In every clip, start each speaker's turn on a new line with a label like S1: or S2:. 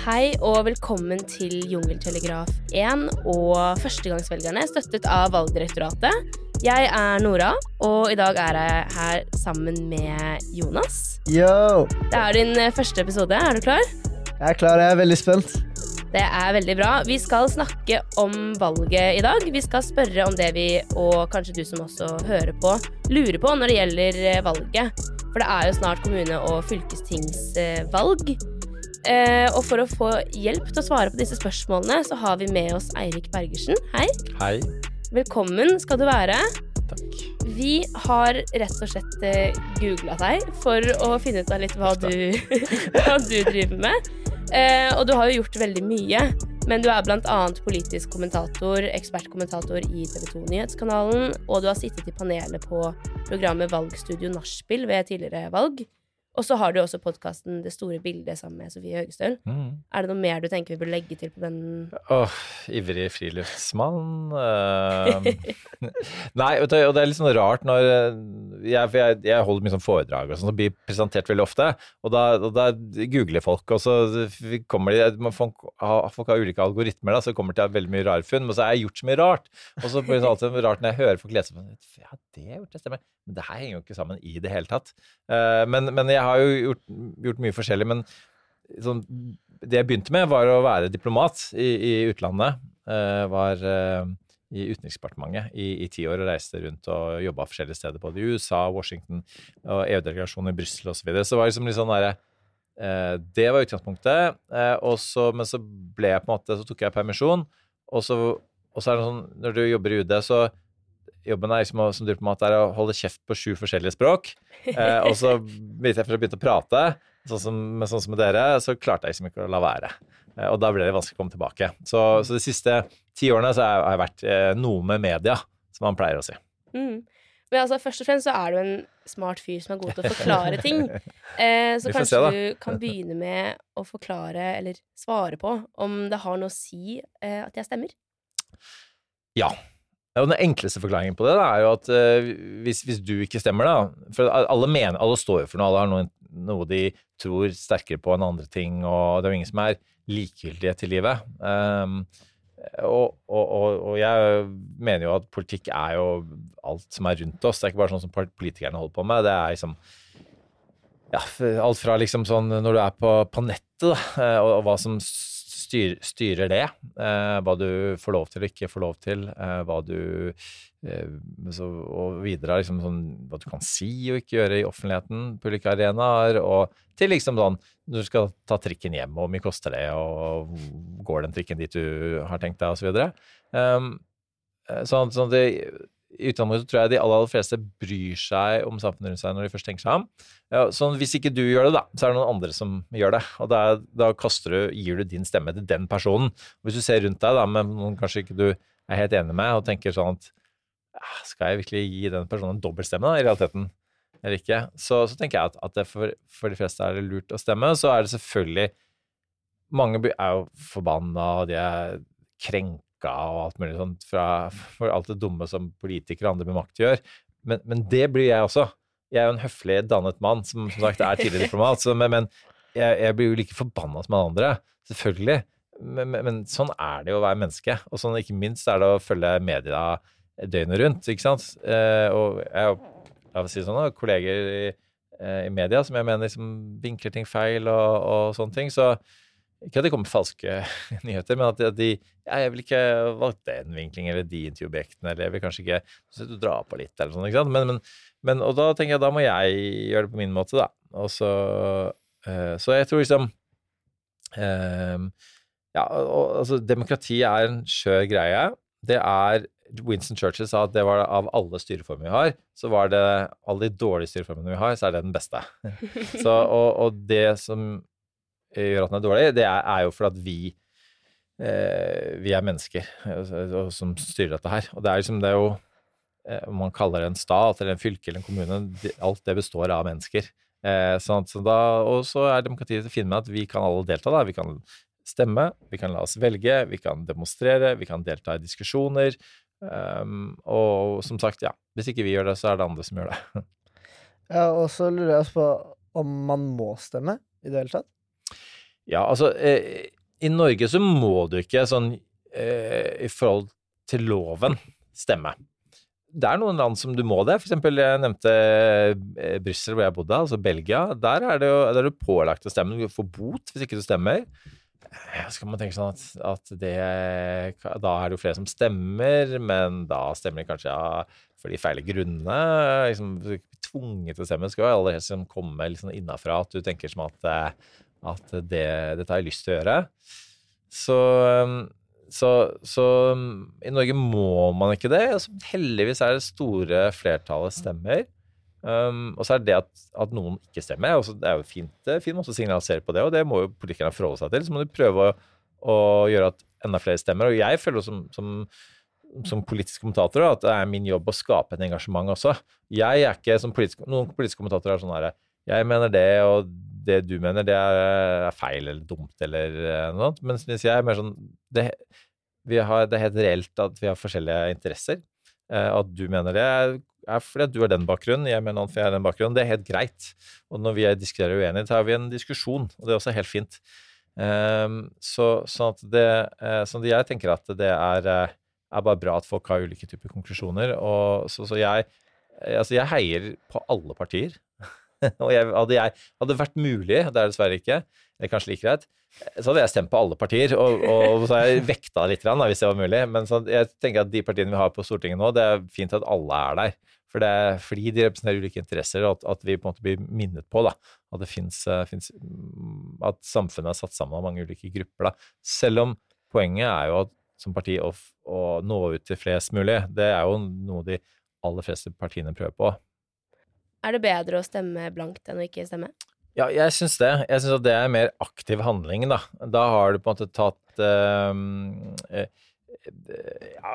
S1: Hei og velkommen til Jungeltelegraf 1 og Førstegangsvelgerne, støttet av Valgdirektoratet. Jeg er Nora, og i dag er jeg her sammen med Jonas.
S2: Yo!
S1: Det er din eh, første episode. Er du klar?
S2: Jeg er klar, jeg er veldig spent.
S1: Det er veldig bra. Vi skal snakke om valget i dag. Vi skal spørre om det vi, og kanskje du som også hører på, lurer på når det gjelder eh, valget. For det er jo snart kommune- og fylkestingsvalg. Eh, og for å få hjelp til å svare på disse spørsmålene, så har vi med oss Eirik Bergersen. Hei.
S3: Hei.
S1: Velkommen skal du være.
S3: Takk.
S1: Vi har rett og slett eh, googla deg for å finne ut av litt hva du, hva du driver med. Eh, og du har jo gjort veldig mye. Men du er bl.a. politisk kommentator, ekspertkommentator i TV 2 Nyhetskanalen, og du har sittet i panelet på programmet Valgstudio Nachspiel ved tidligere valg. Og så har du også podkasten Det store bildet sammen med Sofie Høgestøl.
S3: Mm.
S1: Er det noe mer du tenker vi bør legge til på den?
S3: Åh, ivrig friluftsmann Uh, Nei, og det er litt sånn rart når eh, jeg, jeg, jeg holder mye sånn foredrag og sånn, som blir presentert veldig ofte. Og da, og da googler folk, og så kommer de man får- Folk har ulike algoritmer, da, så kommer det til veldig mye rare funn. Men så har jeg gjort så mye rart. Og så blir det alltid rart når jeg hører folk lese Ja, det har jeg gjort, det stemmer. Men det her henger jo ikke sammen i det hele tatt. Uh, men, men jeg har jo gjort, gjort mye forskjellig. Men sånn, det jeg begynte med, var å være diplomat i, i utlandet. Uh, var uh, i Utenriksdepartementet i, i ti år og reiste rundt og jobba forskjellige steder, både i USA, Washington og EU-delegasjonen i Brussel osv. Så, videre. så det var liksom litt sånn derre eh, Det var utgangspunktet. Eh, og så, men så ble jeg på en måte Så tok jeg permisjon, og så, og så er det sånn Når du jobber i UD, så Jobben er liksom, som diplomat er å holde kjeft på sju forskjellige språk. Eh, og så begynte jeg for å begynne å prate, sånn som, med sånn som med dere, så klarte jeg liksom ikke å la være. Eh, og da ble det vanskelig å komme tilbake. Så, så de siste ti årene så har jeg vært eh, noe med media, som man pleier å si.
S1: Mm. Men altså, først og fremst så er du en smart fyr som er god til å forklare ting. Eh, så kanskje
S3: se,
S1: du kan begynne med å forklare, eller svare på, om det har noe å si eh, at jeg stemmer.
S3: Ja. Og den enkleste forklaringen på det da, er jo at uh, hvis, hvis du ikke stemmer, da For alle mener, alle står jo for noe, alle har noe, noe de tror sterkere på enn andre ting, og det er jo ingen som er likegyldige til livet. Um, og, og, og, og jeg mener jo at politikk er jo alt som er rundt oss. Det er ikke bare sånn som politikerne holder på med. Det er liksom ja, alt fra liksom sånn når du er på, på nettet, da, eh, og, og hva som styr, styrer det. Eh, hva du får lov til og ikke får lov til. Eh, hva du eh, så, Og videre liksom sånn hva du kan si og ikke gjøre i offentligheten på ulike arenaer. Og til liksom sånn når du skal ta trikken hjem, og hvor mye koster det, og går den trikken dit du har tenkt deg, osv. Um, sånn, sånn det i utgangspunktet tror jeg de aller, aller fleste bryr seg om samfunnet rundt seg når de først tenker seg om. Ja, så hvis ikke du gjør det, da, så er det noen andre som gjør det. Og da, da du, gir du din stemme til den personen. Hvis du ser rundt deg da, med noen kanskje ikke du er helt enig med, og tenker sånn at "Ah, skal jeg virkelig gi den personen en dobbeltstemme, da, i realiteten? Eller ikke? Så, så tenker jeg at, at for, for de fleste er det lurt å stemme. Så er det selvfølgelig Mange er jo forbanna, og de er krenka og alt mulig sånt fra, for alt det dumme som politikere og andre med makt gjør. Men, men det blir jeg også. Jeg er jo en høflig, dannet mann som som sagt er tidligere diplomat, så, men, men jeg, jeg blir jo like forbanna som alle andre. Selvfølgelig. Men, men, sånn er det jo å være menneske. Og sånn ikke minst er det å følge media døgnet rundt, ikke sant. Eh, og jeg la oss si sånn, kolleger i, eh, i media som jeg mener liksom vinkler ting feil og, og sånne ting. Så ikke at det kommer falske nyheter, men at de, ja, jeg vil ikke valgt den vinklingen eller de intervjuobjektene, eller jeg vil kanskje ikke så du drar på litt, eller sånn, ikke sant. Men, men, men, og da tenker jeg da må jeg gjøre det på min måte, da. Og så, eh, så jeg tror liksom eh, Ja, og, altså demokrati er en skjør greie. Det er Winston Churchill sa at det var av alle styreformer vi har, så var det alle de dårlige styreformene vi har, så er det den beste. Så, og, og det som gjør at den er dårlig, det er, er jo fordi at vi eh, vi er mennesker eh, og, som styrer dette her. Og det er liksom det er jo eh, Om man kaller det en stat eller en fylke eller en kommune, alt det består av mennesker. Eh, sånn, så da, og så er demokratiet til å finne med at vi kan alle delta. da, Vi kan stemme, vi kan la oss velge, vi kan demonstrere, vi kan delta i diskusjoner. Um, og som sagt, ja, hvis ikke vi gjør det, så er det andre som gjør det.
S2: Ja, og så lurer jeg også på om man må stemme i det hele tatt?
S3: Ja, altså eh, I Norge så må du ikke sånn eh, i forhold til loven stemme. Det er noen land som du må det. For eksempel, jeg nevnte eh, Brussel, hvor jeg bodde, altså Belgia. Der er, det jo, der er du pålagt å stemme. Du får bot hvis ikke du stemmer. Så kan man tenke sånn at, at det Da er det jo flere som stemmer, men da stemmer de kanskje ja, for de feile grunnene. Liksom, tvunget til å stemme. Skal jo aller helst liksom komme liksom innafra at du tenker som at, eh, at det, dette har jeg lyst til å gjøre. Så, så, så i Norge må man ikke det. Altså, heldigvis er det store flertallet stemmer. Um, og så er det at, at, noen ikke stemmer, også, det er jo fint, det er fint å signalisere på det, og det må jo politikerne forholde seg til. Så må de prøve å, å gjøre at enda flere stemmer. Og jeg føler som, som, som politisk kommentator at det er min jobb å skape et engasjement også. Jeg er ikke som politisk, Noen politiske kommentatorer er sånn herre Jeg mener det, og det du mener, det er, er feil eller dumt eller noe sånt. Mens jeg er mer sånn det, har, det er helt reelt at vi har forskjellige interesser. Eh, at du mener det, er fordi at du har den bakgrunnen, jeg mener at jeg har den bakgrunnen. Det er helt greit. Og når vi diskuterer uenighet, har vi en diskusjon, og det er også helt fint. Um, så, sånn at det, sånn at jeg tenker at det er, er, bare bra at folk har ulike typer konklusjoner. Og, så, så jeg, altså jeg heier på alle partier. og jeg, hadde, jeg, hadde vært mulig, det er dessverre ikke, det er kanskje like greit, så hadde jeg stemt på alle partier. Og, og så har jeg vekta litt, da, hvis det var mulig. Men så, jeg tenker at de partiene vi har på Stortinget nå, det er fint at alle er der. For det er fordi de representerer ulike interesser, og at, at vi på en måte blir minnet på da, at finnes, eh, mm, At samfunnet er satt sammen av mange ulike grupper. Da. Selv om poenget er jo at som parti å nå ut til flest mulig. Det er jo noe de aller fleste partiene prøver på.
S1: Er det bedre å stemme blankt enn å ikke stemme?
S3: Ja, jeg syns det. Jeg syns at det er mer aktiv handling, da. Da har du på en måte tatt uh, ja,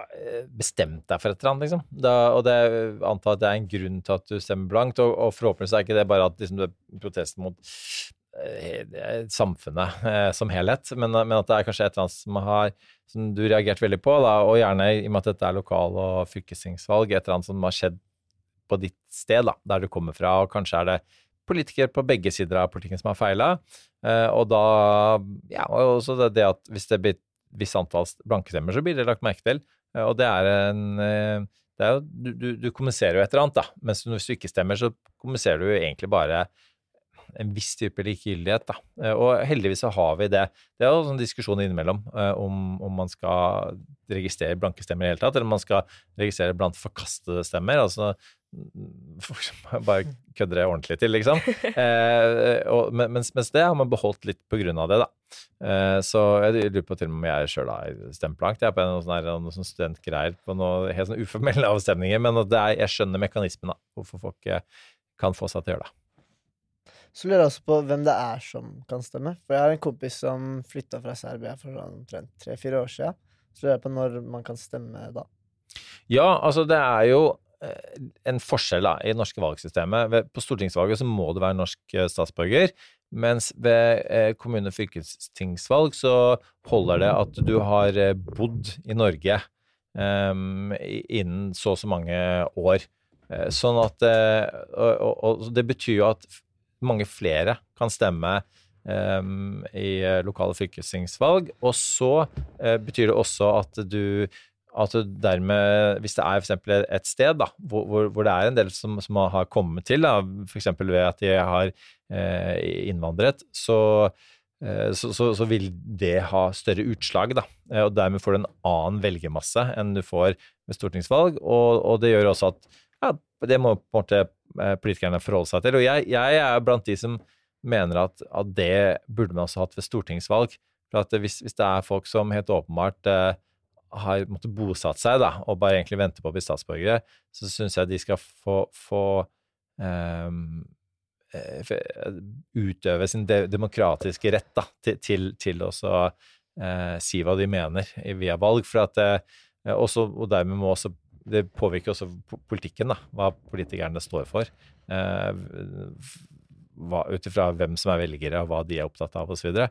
S3: bestemt deg for et eller annet, liksom. Da, og det antar at det er en grunn til at du stemmer blankt, og, og forhåpentligvis er ikke det bare at liksom, det er protest mot eh, samfunnet eh, som helhet, men, men, at det er kanskje et eller annet som, har, som du reagert veldig på, da, og gjerne i og med at dette er lokal- og fylkestingsvalg, et eller annet som har skjedd på ditt sted, da, der du kommer fra, og kanskje er det politikere på begge sider av politikken som har feila. Eh, og da Ja, og også det, det at hvis det blir visst antall blanke stemmer, så blir det lagt merke til. Eh, og det er en eh, det er jo, du, du, du, kommuniserer jo et eller annet, da. Mens hvis du ikke stemmer, så kommuniserer du jo egentlig bare en viss type likegyldighet. Da. Og heldigvis så har vi det. Det er jo en diskusjon innimellom om, om man skal registrere blanke stemmer i det hele tatt, eller om man skal registrere blant forkastede stemmer. altså bare kødder jeg ordentlig til, liksom. Eh, og, mens, mens, det har man beholdt litt på grunn av det, da. Eh, så jeg lurer på til og med om jeg sjøl har stemt blankt. Jeg er på en sånn, noe sånn studentgreier på noe helt sånn uformelle avstemninger, men er, jeg skjønner mekanismen, da. Hvorfor folk eh, kan få seg til å gjøre det.
S2: Så lurer jeg også på hvem det er som kan stemme. For jeg har en kompis som flytta fra Serbia for omtrent tre-fire år siden. Så lurer jeg på når man kan stemme da.
S3: Ja, altså det er jo en forskjell da, i det norske valgsystemet. På stortingsvalget så må du være norsk eh, statsborger, mens ved eh, kommune- og fylkestingsvalg så holder det at du har bodd i Norge um, innen så og så mange år. Sånn at og, og, det betyr jo at mange flere kan stemme um, i lokale fylkestingsvalg. Og så uh, betyr det også at du at dermed, hvis det er f.eks. et sted da, hvor, hvor, hvor, det er en del som, som har kommet til, f.eks. ved at de har eh, innvandret, så, eh, så, så, så, vil det ha større utslag. Da. Eh, og dermed får du en annen velgermasse enn du får ved stortingsvalg. Og, og det gjør også at ja, det må på en måte eh, politikerne forholde seg til. Og jeg, jeg er blant de som mener at, at, det burde man også hatt ved stortingsvalg. For at hvis, hvis det er folk som helt åpenbart eh, har måttet bosatt seg da, og bare egentlig venter på å bli statsborgere, så syns jeg de skal få, få um, utøve sin de demokratiske rett da, til, til, til å uh, si hva de mener via valg. For at, uh, også, og dermed må også det påvirker også politikken, da, hva politikerne står for. Uh, ut ifra hvem som er velgere, og hva de er opptatt av, osv. Så,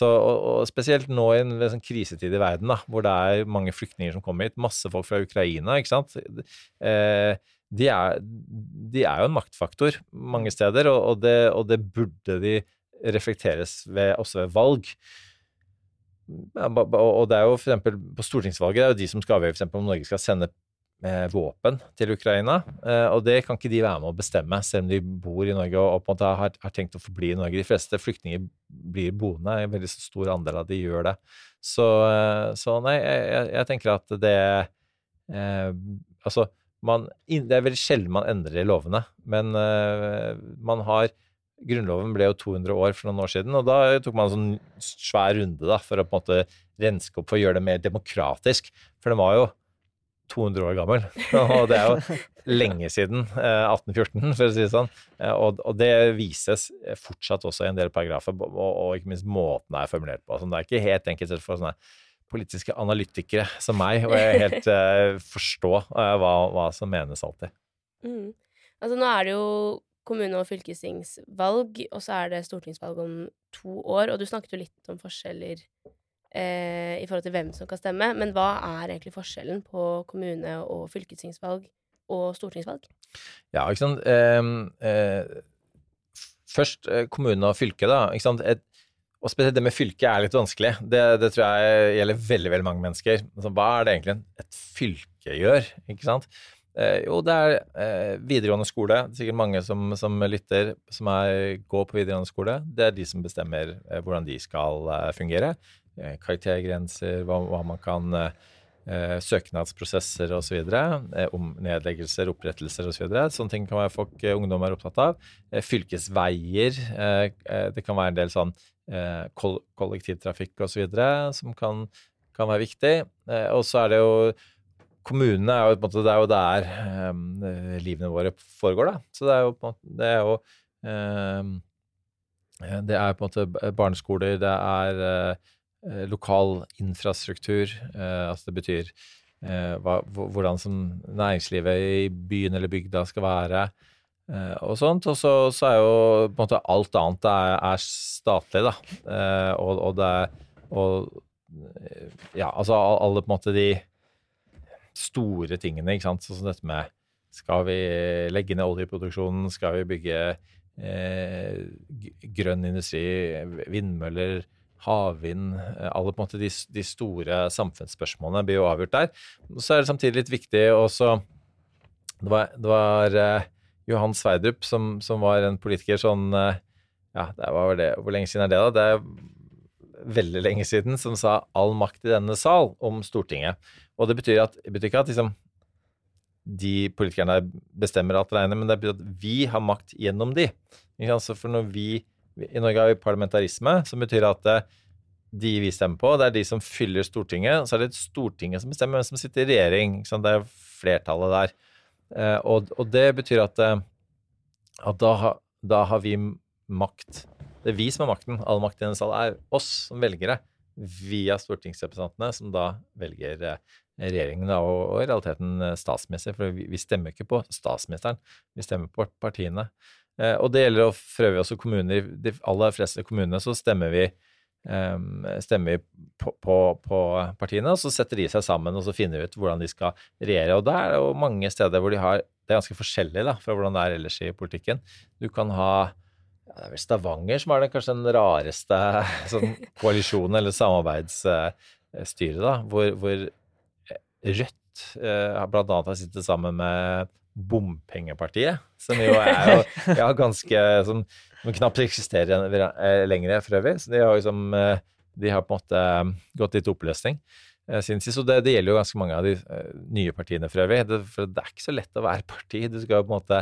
S3: så og, og spesielt nå i en sånn krisetid i verden, da, hvor det er mange flyktninger som kommer hit, masse folk fra Ukraina, ikke sant. Eh, de, er, de, er, jo en maktfaktor mange steder, og, og, det, og det, burde de reflekteres ved, også ved valg. Og det er jo for eksempel på stortingsvalget det er jo de som skal avgjøre om Norge skal sende eh, våpen til Ukraina. Eh, og det kan ikke de være med å bestemme, selv om de bor i Norge og, på en måte har, har tenkt å forbli i Norge. De fleste flyktninger blir boende, en veldig stor andel av de gjør det. Så, eh, så nei, jeg- jeg tenker at det eh, Altså, man, det er veldig sjelden man endrer i lovene, men eh, man har Grunnloven ble jo 200 år for noen år siden, og da tok man en sånn svær runde da, for å på en måte renske opp for å gjøre det mer demokratisk. For det var jo 200 år gammel, og det er jo lenge siden eh, 1814, for å si det sånn. Eh, og, det vises fortsatt også i en del paragrafer, og, ikke minst måten det er formulert på. Sånn, det er ikke helt enkelt for sånne politiske analytikere som meg, å helt eh, forstå eh, hva, hva som menes alltid.
S1: Mm. Altså, nå er det jo kommune- og fylkestingsvalg, og så er det stortingsvalg om to år. Og du snakket jo litt om forskjeller eh, i forhold til hvem som kan stemme. Men hva er egentlig forskjellen på kommune- og fylkestingsvalg og stortingsvalg?
S3: Ja, ikke sant. Eh, eh, først eh, kommune og fylke, da. Ikke sant? Et, og spesielt det med fylke er litt vanskelig. Det, det tror jeg gjelder veldig veldig mange mennesker. Altså, hva er det egentlig et fylke gjør? ikke sant? Eh, jo, det er eh, videregående skole. Det er sikkert mange som, som lytter, som er, går på videregående skole. Det er de som bestemmer eh, hvordan de skal eh, fungere. Eh, karaktergrenser, hva, hva man kan eh, søknadsprosesser osv. Eh, om nedleggelser, opprettelser osv. Så videre. Sånne ting kan være folk, eh, ungdom er opptatt av. Fylkesveier. Det kan være en del sånn koll kollektivtrafikk osv. som kan, kan være viktig. Og så er det jo Kommunene er jo på en måte, det er jo der um, livene våre foregår, da. Så det er jo på en måte Det er jo um, Det er på en måte barneskoler, det er lokal infrastruktur. Eh, altså det betyr eh, hva, hvordan som næringslivet i byen eller bygda skal være. eh, og sånt. Og så, så er jo på en måte alt annet er, er statlig, da. Eh, og, og det er og, eh, Ja, altså alle på en måte de store tingene, ikke sant. Sånn som dette med skal vi legge ned oljeproduksjonen, skal vi bygge eh, grønn industri, vindmøller, havvind eh, Alle på en måte de, de store samfunnsspørsmålene blir jo avgjort der. Så er det samtidig litt viktig også Det var, det var eh, Johan Sverdrup som, som var en politiker sånn eh, Ja, det var det. Hvor lenge siden er det, da? Det er veldig lenge siden, som sa 'all makt i denne sal' om Stortinget. Og det betyr, at, det betyr ikke at liksom, de politikerne bestemmer alt alene, men det betyr at vi har makt gjennom de. For når vi, I Norge har vi parlamentarisme, som betyr at eh, de vi stemmer på, det er de som fyller Stortinget. Så er det Stortinget som bestemmer hvem som sitter i regjering. Det er flertallet der. Eh, og, og det betyr at, eh, at da, da har vi makt. Det er vi som har makten. All makt i denne sal er oss som velgere via stortingsrepresentantene, som da velger regjeringen da, og, i realiteten statsminister, for vi, vi stemmer ikke på statsministeren, vi stemmer på partiene. Eh, og det gjelder for øvrig også kommuner. I de aller fleste kommunene så stemmer vi, em, stemmer vi på, på, på partiene, og så setter de seg sammen og så finner ut hvordan de skal regjere. Og det er jo mange steder hvor de har Det er ganske forskjellig da, fra hvordan det er ellers i politikken. Du kan ha ja, det er vel Stavanger som er den kanskje den rareste sånn, koalisjonen eller samarbeidsstyret, da, hvor, hvor Rødt eh, blant annet har sittet sammen med Bompengepartiet, som jo er jo ja, ganske som, som knapt eksisterer eh, lenger for øvrig. Så de har liksom de har på en måte eh, gått litt oppløsning siden sist. Og det, det gjelder jo ganske mange av de nye partiene for øvrig. Det, for det er ikke så lett å være parti. Du skal jo på en måte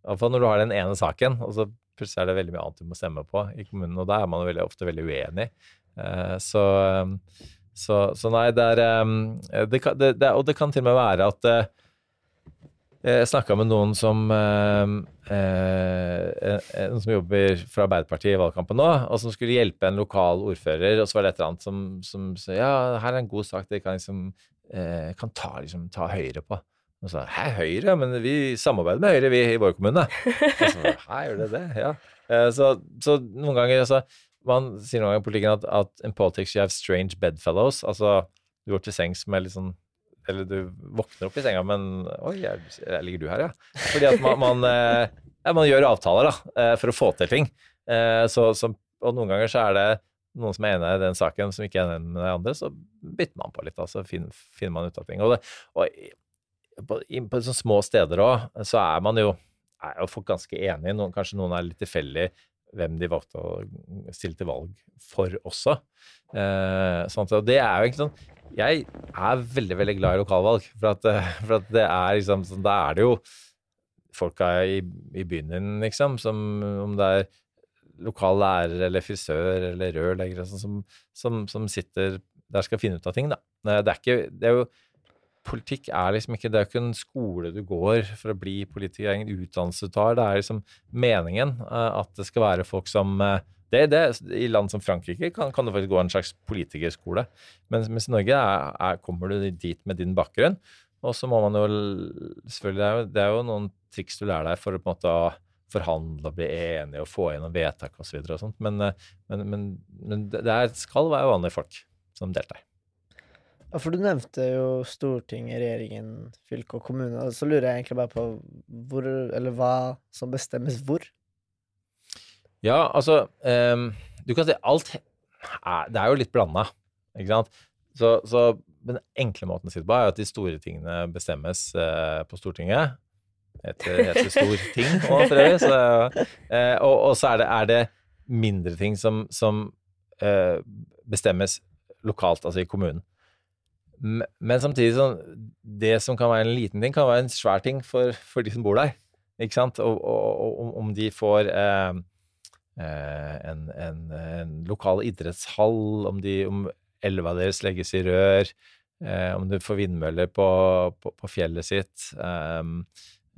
S3: Iallfall når du har den ene saken, og så plutselig er det veldig mye annet du må stemme på i kommunen, og da er man jo veldig, ofte veldig uenig. Så, så, så nei, det er det kan, det, Og det kan til og med være at jeg snakka med noen som eh, eh, Noen som jobber fra Arbeiderpartiet i valgkampen nå, og som skulle hjelpe en lokal ordfører, og så var det et eller annet som, som sa ja, her er en god sak dere kan, liksom, eh, kan ta, liksom, ta Høyre på. Og så hæ, Høyre? Men vi samarbeider med Høyre, vi i vår kommune. Og så, hæ, gjør det det? Ja. Eh, så, så noen ganger altså, Man sier noen ganger i politikken at, at in politics you have strange bedfellows. Altså, du går til sengs med litt sånn Eller du våkner opp i senga, men Oi, jeg, jeg ligger du her, ja? Fordi at man, man, eh, ja, man gjør avtaler da, eh, for å få til ting. Eh, Så, så og noen ganger så er det noen som er enig i den saken, som ikke er enig med de andre, så bytter man på litt, da, så finner, finner man ut av ting. Og, det, og på, på sånne små steder òg, så er man jo, er jo folk ganske enige. Noen, kanskje noen er litt tilfeldig hvem de valgte å stille til valg for også. Eh, sånn og det er jo egentlig sånn Jeg er veldig, veldig glad i lokalvalg, for at, eh, for at det er liksom sånn Da er det jo folka i, i byen din, liksom, som om det er lokal lærer eller frisør eller rørlegger sånn, som, som, som sitter der skal finne ut av ting, da. Eh, Det er ikke det er jo, Politikk er liksom ikke Det er jo ikke en skole du går for å bli politiker, det er ingen utdannelse du tar. Det er liksom meningen eh, at det skal være folk som eh, det, det, I land som Frankrike kan, kan du faktisk gå en slags politikerskole. Mens, mens i Norge er, er, kommer du dit med din bakgrunn. Og så må man jo Selvfølgelig, det er jo, det er jo noen triks du lærer deg for å på en måte forhandle og bli enig og få gjennom vedtak osv. Men, eh, men, men, men det det skal være vanlige folk som deltar.
S2: Ja, for du nevnte jo Stortinget, regjeringen, fylke og kommune. Så lurer jeg egentlig bare på hvor, eller hva som bestemmes hvor.
S3: Ja, altså um, Du kan si alt er, Det er jo litt blanda, ikke sant? Så, så den enkle måten å si det på er at de store tingene bestemmes uh, på Stortinget. Heter, heter Storting òg, for øvrig. Så, uh, og, og så er det, er det mindre ting som, som uh, bestemmes lokalt, altså i kommunen. Men samtidig sånn Det som kan være en liten ting, kan være en svær ting for, for de som bor der. Ikke sant? Og, og, og om- de får eh, eh, en, en, en lokal idrettshall, om, de, om elva deres legges i rør, eh, om du får vindmøller på, på, på fjellet sitt, ehm,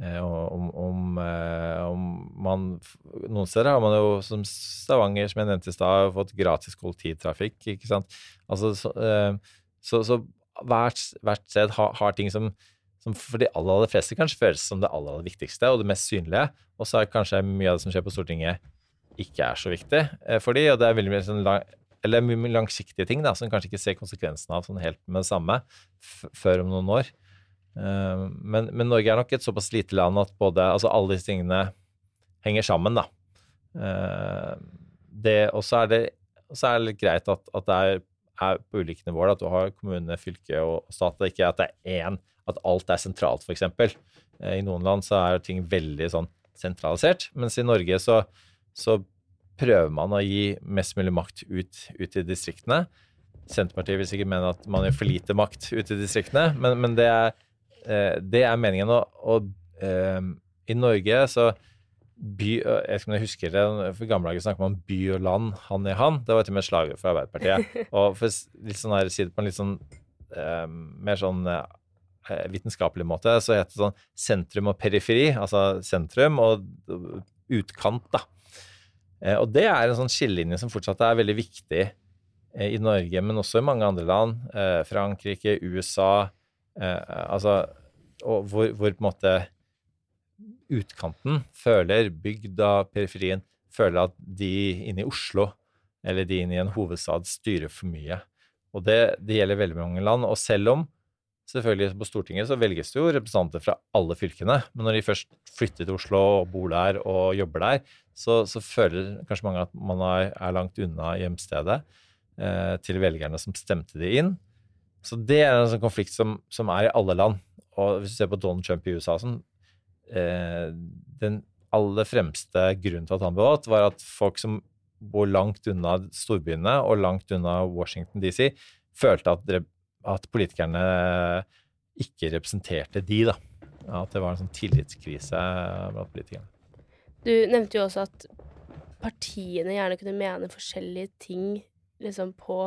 S3: eh, om, om, eh, om man Noen steder har man jo, som Stavanger, som jeg nevnte i stad, fått gratis kollektivtrafikk, ikke sant. Altså, så, eh, så, så hvert, hvert sted har, har ting som som for de aller, aller fleste kanskje føles som det aller, aller viktigste og det mest synlige. Og så er kanskje mye av det som skjer på Stortinget, ikke er så viktig eh, for de, og det er veldig mye sånn lang, eller mye langsiktige ting da, som kanskje ikke ser konsekvensen av sånn helt med det samme før om noen år. Eh, men, men Norge er nok et såpass lite land at både, altså alle disse tingene henger sammen. Eh, og så er det greit at, at det er, er på ulike nivåer, at du har kommune, fylke og stat. Det er ikke at det er én, at alt er sentralt, f.eks. Eh, I noen land så er ting veldig sånn sentralisert, mens i Norge så, så prøver man å gi mest mulig makt ut, ut i distriktene. Senterpartiet vil sikkert mene at man gir for lite makt ut i distriktene, men, men det, er, eh, det er meningen. Og, og um, i Norge så by, Jeg vet ikke om jeg husker det, for gamle dager snakket man om by og land han i han. Det var til og med slaget for Arbeiderpartiet. Og for litt sånn her, si det på en litt sånn eh, mer sånn eh, vitenskapelig måte, så heter det sånn sentrum og periferi. Altså sentrum og utkant, da. Eh, og det er en sånn skillelinje som fortsatt er veldig viktig eh, i Norge, men også i mange andre land. Eh, Frankrike, USA. Eh, altså og hvor, hvor på en måte utkanten føler, bygda, periferien, føler at de inne i Oslo eller de inne i en hovedstad styrer for mye. Og det, det gjelder veldig mange land. Og selv om selvfølgelig på Stortinget så velges det jo representanter fra alle fylkene, men når de først flytter til Oslo og bor der og jobber der, så, så føler kanskje mange at man er, langt unna hjemstedet eh, til velgerne som stemte de inn. Så det er en sånn konflikt som, som er i alle land. Og hvis du ser på Donald Trump i USA, eh, den aller fremste grunnen til at han ble valgt, var at folk som bor langt unna storbyene og langt unna Washington DC, følte at, at politikerne ikke representerte de, da. At det var en sånn tillitskrise blant politikerne.
S1: Du nevnte jo også at partiene gjerne kunne mene forskjellige ting liksom på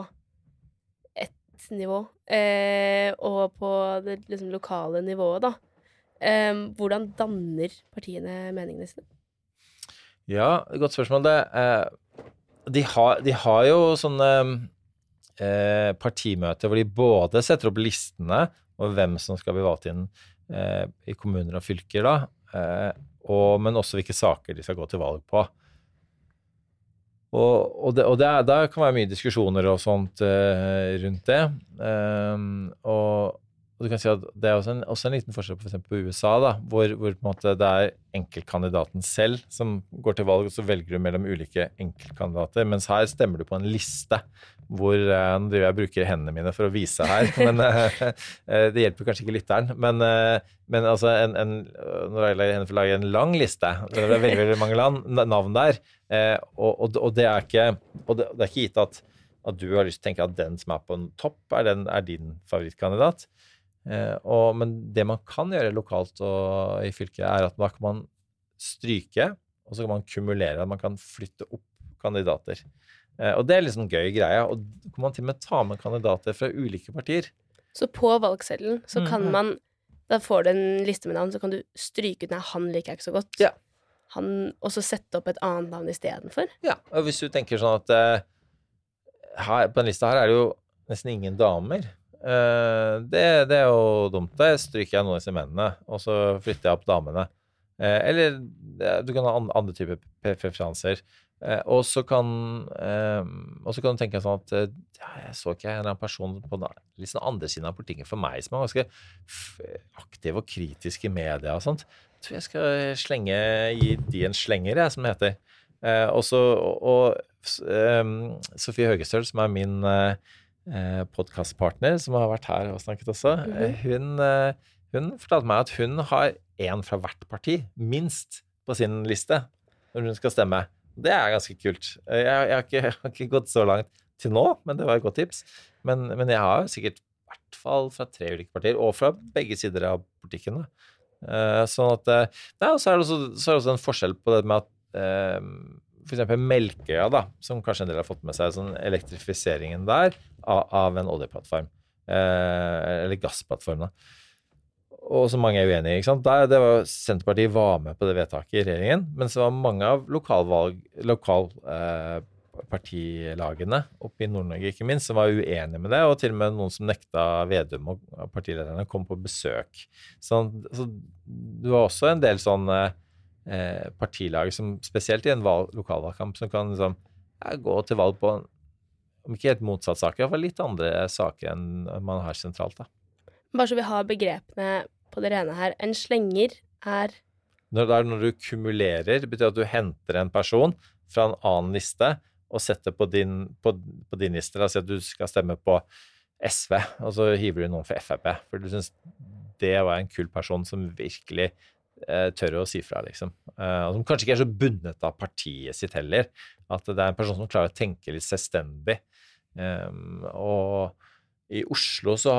S1: ett nivå, eh, og på det liksom, lokale nivået, da. Eh, hvordan danner partiene meningene sine?
S3: Ja, godt spørsmål. Det, eh, de, har, de har jo sånne eh, partimøter hvor de både setter opp listene over hvem som skal bli valgt inn eh, i kommuner og fylker, da, eh, og, men også hvilke saker de skal gå til valg på. Og, og, det, og det, er- det kan være mye diskusjoner og sånt eh, rundt det. Um, og, og du kan si at Det er også en, også en liten forskjell på, for på USA, da, hvor, hvor en måte det er enkeltkandidaten selv som går til valg, og så velger du mellom ulike enkeltkandidater. Mens her stemmer du på en liste hvor eh, Nå driver jeg og bruker hendene mine for å vise her, men eh, eh, det hjelper kanskje ikke lytteren. Men, eh, men altså en, en, Nå lager jeg lage en lang liste. Det er veldig, veldig mange land, navn der. Og, og, og det er ikke, og det, det er ikke gitt at, at du har lyst til å tenke at den som er på en topp, er, den, er din favorittkandidat. Eh, og, men det man kan gjøre lokalt og i fylket, er at da kan man stryke, og så kan man kumulere. Man kan flytte opp kandidater. Eh, og det er liksom gøy greie. Og da kan man til og med ta med kandidater fra ulike partier.
S1: Så på valgseddelen så kan
S2: Mhm.
S1: man Da får du en liste med navn, så kan du stryke ut Nei, han liker jeg ikke så godt.
S3: Ja.
S1: Han, og så sette opp et annet navn istedenfor.
S3: Ja, og hvis du tenker sånn at eh, her, på den lista her er det jo nesten ingen damer. Eh, det, det er jo dumt. Da stryker jeg noen av disse mennene, og så flytter jeg opp damene. Eh, eller du kan ha andre typer preferanser. Eh, og så kan og så kan du tenke sånn at ja, jeg så ikke en eller annen person på den sånn andre siden av politikken for meg som er ganske aktiv og kritisk i media og sånt. Jeg tror jeg skal slenge, gi de en slenger, jeg, som det heter. Eh, også, og og s- Sofie Høgestøl, som er min eh, podkastpartner, som har vært her og snakket også, eh, hun, eh, hun fortalte meg at hun har én fra hvert parti, minst, på sin liste når hun skal stemme. Det er ganske kult. Eh, Jeg, jeg, har, ikke, jeg har ikke gått så langt til nå, men det var et godt tips. Men, men jeg har sikkert i hvert fall fra tre ulike partier, og fra begge sider av politikken. Da. Eh, sånn at eh, Nei, så er det også, så er det også en forskjell på det med at eh, eksempel Melkøya, da, som kanskje en del har fått med seg, sånn elektrifiseringen der av, av en oljeplattform. Eh, eller gassplattform, da. Og som mange er uenige i. ikke det var, Senterpartiet var med på det vedtaket i regjeringen, men så var mange av lokalpartilagene oppe i Nord-Norge ikke minst, som var uenige med det, og til og med noen som nekta Vedum og partilederne kom på besøk. Så, så du har også en del sånn eh, partilag som spesielt i en valg, lokalvalgkamp som kan liksom, ja, gå til valg på om ikke helt motsatt saker, iallfall litt andre saker enn man har sentralt. da.
S1: Bare så vi har begrepene på det rene her. En slenger er
S3: Når, det er når du kumulerer, det betyr at du henter en person fra en annen liste og setter på din, på, på din liste. La oss si at du skal stemme på SV, og så hiver du noen for Frp. For du syns det var en kul person som virkelig eh, tør å si fra, liksom. Eh, og som kanskje ikke er så bundet av partiet sitt heller. At det er en person som klarer å tenke litt selvstendig. Um, og i Oslo så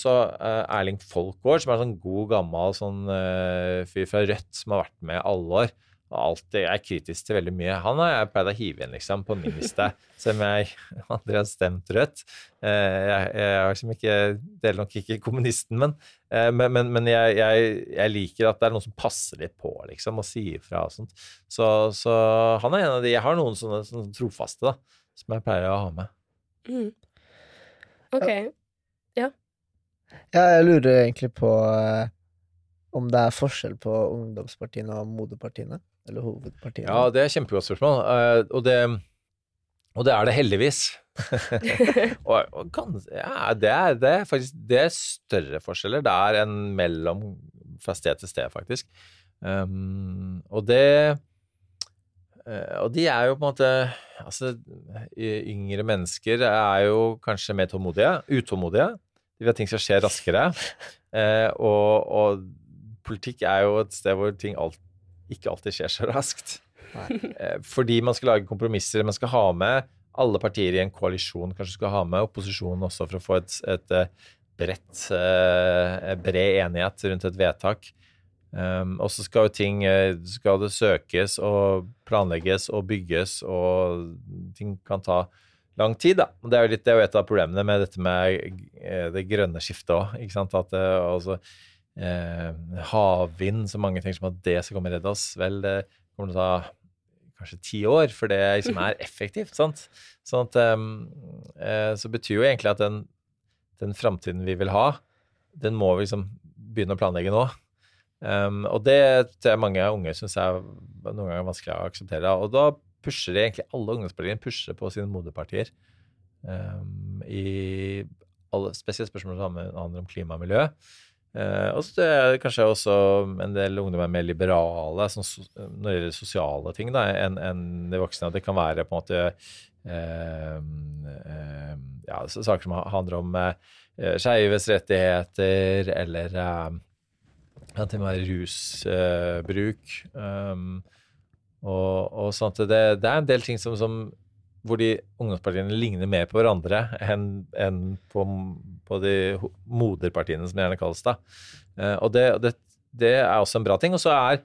S3: så Erling Folkvård, som er en sånn god, gammel sånn eh, fyr fra Rødt som har vært med i alle år, alltid er kritisk til veldig mye. Han har jeg pleid å hive inn liksom, på min liste, selv om jeg aldri har stemt Rødt. Eh, jeg, jeg, liksom ikke, deler nok ikke kommunisten, men, eh, men, men, men jeg, jeg, jeg liker at det er noen som passer litt på, liksom, og sier fra og sånt. Så, så han er en av de Jeg har noen sånne, sånne trofaste da, som jeg pleier å ha med.
S1: mm. OK.
S2: Ja, jeg lurer egentlig på eh, om det er forskjell på ungdomspartiene og moderpartiene. Eller hovedpartiene.
S3: Ja, det er kjempegodt spørsmål, eh, og det, og det er det heldigvis. og, og kan, ja, det er, det er faktisk det er større forskjeller der enn mellom fra sted til sted, faktisk. Um, og det eh, Og de er jo på en måte Altså, yngre mennesker er jo kanskje mer tålmodige, utålmodige. De vil at ting skal skje raskere. Eh, og, og politikk er jo et sted hvor ting alt, ikke alltid skjer så raskt. Eh, Fordi man skal lage kompromisser. Man skal ha med alle partier i en koalisjon. Kanskje skal ha med opposisjonen også for å få et, et eh, bredt, eh, bred enighet rundt et vedtak. Um, og så skal jo ting skal det søkes og planlegges og bygges, og ting kan ta lang tid, da. Det er jo, litt, det er jo et av problemene med dette med det grønne skiftet òg. Ikke sant? At altså, eh, havvind, så mange tenker som at det skal komme og redde oss. Vel, det kommer til å ta kanskje ti år, for det liksom er effektivt. sant? Sånn at um, eh, Så betyr jo egentlig at den, den framtiden vi vil ha, den må vi liksom begynne å planlegge nå. Um, og det tror jeg mange unge syns er noen ganger vanskelig å akseptere. Og da pusher de egentlig alle ungdomspartiene pusher på sine moderpartier um, i alle, spesielt spørsmål som handler om klima og miljø. Eh, og så er det kanskje også en del ungdom er mer liberale sånn, når det gjelder sosiale ting enn en de voksne. Det kan være på en måte eh, eh, ja, saker som handler om eh, skeives rettigheter, eller eh, til og med være rusbruk. um, og, og sånt. Det, det er en del ting som, som hvor de ungdomspartiene ligner mer på hverandre enn enn på, på de moderpartiene, som gjerne kalles. da. Eh, og det, det, det er også en bra ting. Og så er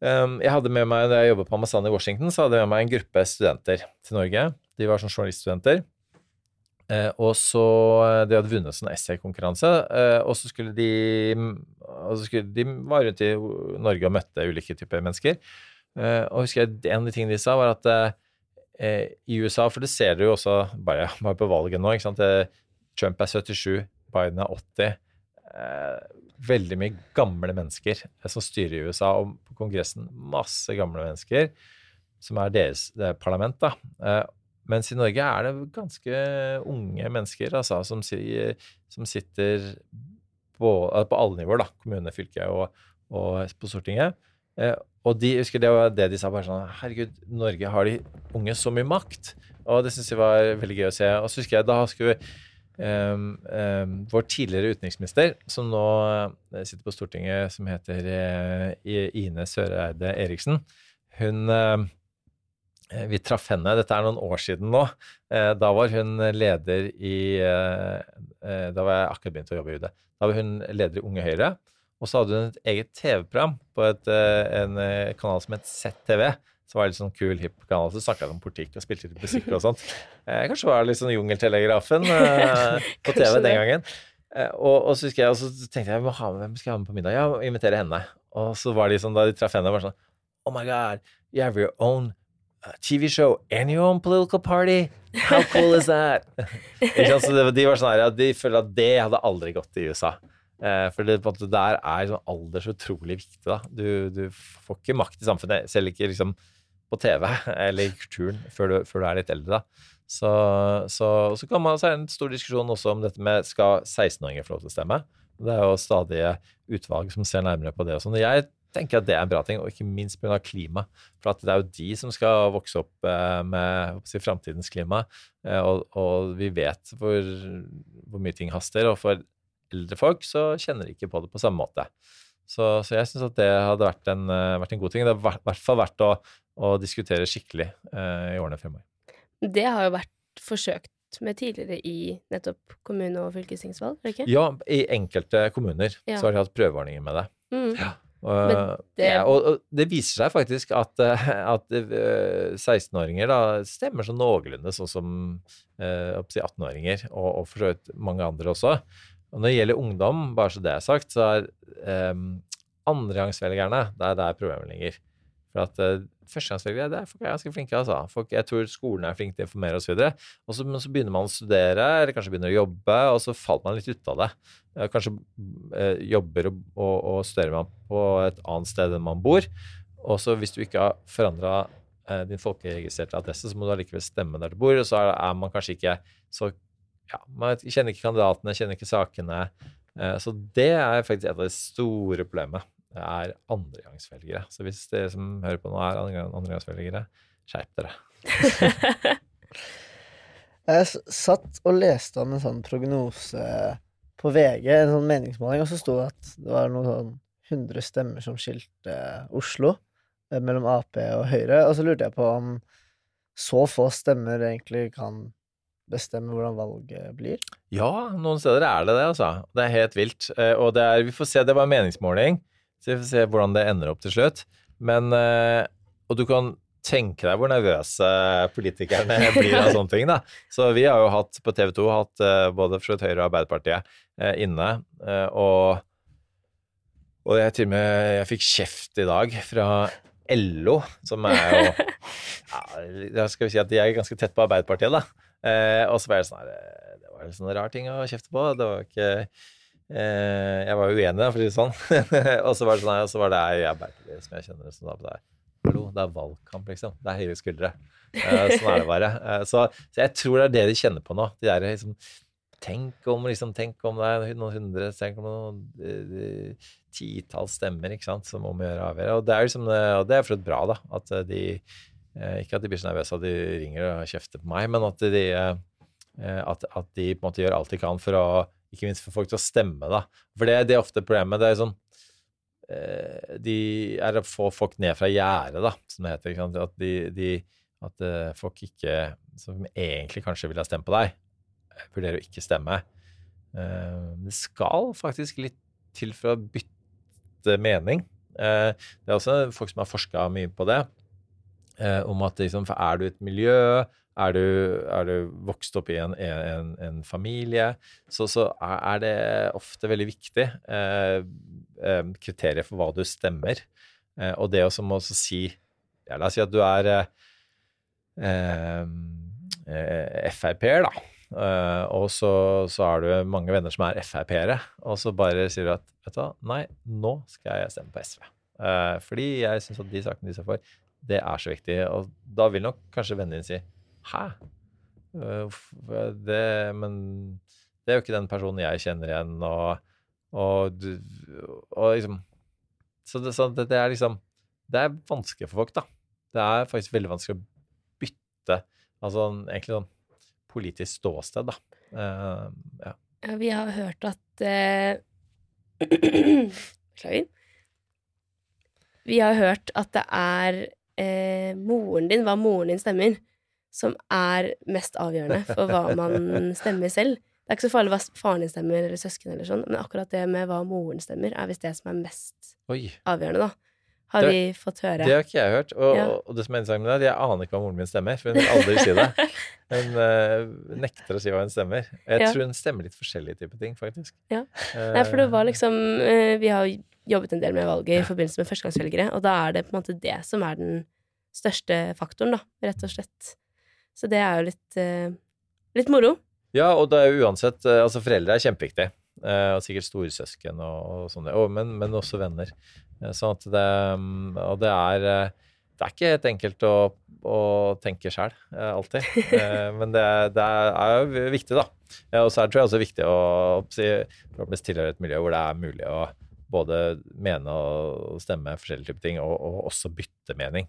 S3: um, Jeg hadde med meg, Da jeg jobbet på ambassaden i Washington, så hadde jeg med meg en gruppe studenter til Norge. De var sånn journaliststudenter. Eh, og så eh, De hadde vunnet sånn essaykonkurranse, eh, og så skulle de og så skulle, De var rundt i Norge og møtte ulike typer mennesker. Og husker jeg, En av de tingene de sa, var at i USA, for det ser du jo også bare, bare på valget nå? Eh, Trump er 77, Biden er 80. Eh, veldig mye gamle mennesker eh, som styrer i USA, og på Kongressen masse gamle mennesker, som er deres er parlament. da. Eh, mens i Norge er det ganske unge mennesker altså, som, som sitter på, eh, på alle nivåer, da, kommune, fylke og, og på Stortinget. Og de husker det var det de sa, bare sånn Herregud, Norge har de unge så mye makt. Og det syns jeg var veldig gøy å se. Og så husker jeg da skulle um, um, vår tidligere utenriksminister, som nå eh, sitter på Stortinget, som heter uh, Ine Søreide Eriksen, hun uh, vi traff henne, dette er noen år siden nå. Da var hun leder i Da var jeg akkurat begynt å jobbe i UD. Da var hun leder i Unge Høyre. Og så hadde hun et eget TV-program på et, eh, en eh, kanal som het ZTV. Som var litt sånn kul, hipp kanal. Så snakka de om politikk og spilte litt musikk og sånt. Eh, kanskje var det litt sånn Jungeltelegrafen eh, på TV den gangen. Eh, og, og så jeg, og så tenkte jeg hvem skal jeg ha med på middag? Ja, invitere henne. Og så var de sånn, da de traff henne, var sånn Oh my God, you have your own uh, TV show and your own political party. How cool is that? Så de var sånn her, ja, de føler at det hadde aldri gått i USA. Eh, for det, der er sånn alder så utrolig viktig. da. Du, du får ikke makt i samfunnet, selv ikke liksom på TV eller i kulturen, før du, før du er litt eldre. da. Så, så, så, kan man, er en stor diskusjon også om dette med skal 16-åringer få lov til å stemme. Det er jo stadige utvalg som ser nærmere på det. og sånn. Jeg tenker at det er en bra ting, og ikke minst pga. klima. For det er jo de som skal vokse opp eh, med si, framtidens klima. Eh, og, og vi vet hvor, hvor mye ting haster. Og for eldre folk så kjenner de ikke på det på samme måte. Så, så jeg syns at det hadde vært en, eh, vært en god ting. Det er i hvert fall verdt å, å diskutere skikkelig eh, i årene fremover.
S1: Det har jo vært forsøkt med tidligere i nettopp kommune- og fylkestingsvalg, ikke?
S3: Ja, i enkelte kommuner
S1: Ja.
S3: så har de hatt prøveordninger med det.
S1: Mm.
S3: Og,
S1: det-
S3: ja, og, og det viser seg faktisk at, eh, at eh, 16-åringer da stemmer sånn noenlunde sånn som eh, 18-åringer, og, og for så vidt mange andre også. Og når det gjelder ungdom, bare så det er sagt, så er um, andregangsvelgerne det er der problemet ligger. For at uh, førstegangsvelgere det er folk er ganske flinke. altså. Folk, jeg tror skolen er flink til å informere osv. Og så, men så begynner man å studere, eller kanskje begynner å jobbe, og så faller man litt ut av det. Eh, Kanskje uh, jobber og, og, og studerer man på et annet sted enn man bor. Og så hvis du ikke har forandra uh, din folkeregistrerte adresse, så må du allikevel stemme der du bor. Og så er, er man kanskje ikke så ja, Man kjenner ikke kandidatene, kjenner ikke sakene. Eh, så det er faktisk et av de store problemene. Det er andregangsvelgere. Så hvis dere som hører på nå er andre- andregangsvelgere, skjerp dere.
S2: Jeg satt og leste om en sånn prognose på VG, en sånn meningsmåling, og så sto det at det var noen sånn 100 stemmer som skilte Oslo eh, mellom Ap og Høyre. Og så lurte jeg på om så få stemmer egentlig kan bestemme hvordan valget blir.
S3: Ja, noen steder er det det, altså. Det er helt vilt. Eh, Og det er, vi får se, det var en meningsmåling, så vi får se hvordan det ender opp til slutt. Men eh, Og du kan tenke deg hvor nervøse politikerne blir av sånne ting, da. Så vi har jo hatt på TV 2 hatt eh, både fra Høyre og Arbeiderpartiet inne, og og jeg til og med jeg fikk kjeft i dag fra LO, som er jo ja, skal vi si at de er ganske tett på Arbeiderpartiet, da. Eh, og så var det sånn her eh, Det var en sånn rar ting å kjefte på. Det var ikke eh, Jeg var uenig, for å si det sånn. og så var det sånn her, og så var det ei jeg Arbeiderpartiet som jeg kjenner som da på det. Hallo, det er valgkamp, liksom. Det er høye skuldre. Eh, sånn er det bare. Eh, så, så jeg tror det er det de kjenner på nå. De der liksom Tenk om, liksom, tenk om det er noen hundre, tenk om noen eh, titalls stemmer ikke sant, som om å gjøre avgjøre. Og det er liksom, og det er for et bra, da. At de Ikke at de blir så nervøse at de ringer og kjefter på meg, men at de, eh, eh, at, at de på en måte gjør alt de kan for å Ikke minst for folk til å stemme, da. For det, det er ofte problemet. Det er sånn eh, De er å få folk ned fra gjerdet, da, som det heter. At, de, de, at eh, folk ikke Som egentlig kanskje ville ha stemt på deg, vurderer å ikke stemme. Eh, det skal faktisk litt til for å bytte mening. Eh, det er også folk som har forska mye på det. Eh, Om at liksom, for er du et miljø, er du, er du vokst opp i en, en, en familie, så, så er det ofte veldig viktig eh, eh, kriterier for hva du stemmer. Eh, og det også må også si ja, La oss si at du er eh, eh, eh, Frp-er, da. Uh, og så, så har du mange venner som er Frp-ere, og så bare sier du at vet du hva, nei, nå skal jeg stemme på SV. Uh, fordi jeg syns at de sakene de står for, det er så viktig. Og da vil nok kanskje vennene dine si hæ? Eh, det, men det er jo ikke den personen jeg kjenner igjen, og, og, og liksom Så, det, så det, det er liksom Det er vanskelig for folk, da. Det er faktisk veldig vanskelig å bytte Altså egentlig sånn politisk ståsted, da. Uh, ja.
S1: Ja, vi har hørt at Beklager. Uh, Vi har hørt at det er eh, moren din, hva moren din stemmer, som er mest avgjørende for hva man stemmer selv. Det er ikke så farlig hva faren din stemmer, eller søsken, eller sånn, men akkurat det med hva moren stemmer, er visst det som er mest
S3: Oi.
S1: avgjørende, da. Har
S3: Det-
S1: vi fått høre.
S3: Det har ikke jeg hørt. Og,
S1: Ja.
S3: og det som er interessant med det, er at jeg aner ikke hva moren min stemmer. For hun vil aldri si det. Hun uh, nekter å si hva hun stemmer. Jeg
S1: Ja.
S3: tror hun stemmer litt forskjellige typer ting, faktisk.
S1: Ja.
S3: Eh,
S1: Nei, for det var liksom uh, Vi har jobbet en del med valget i forbindelse med førstegangsvelgere, og da er det på en måte det som er den største faktoren, da, rett og slett. Så det er jo litt, uh, litt moro.
S3: Ja, og det er jo uansett eh, Altså, foreldre er kjempeviktig. eh, og sikkert storesøsken og, og sånn. Og, men, men også venner. Sånn at det mm, Og det er eh, Det er ikke helt enkelt å, å tenke sjæl, alltid. Eh, men det, er- det er, er jo viktig, da. Og så er tror jeg også viktig å forhåpentligvis tilhøre et miljø hvor det er mulig å både mene og stemme forskjellige typer ting, og, og også bytte mening.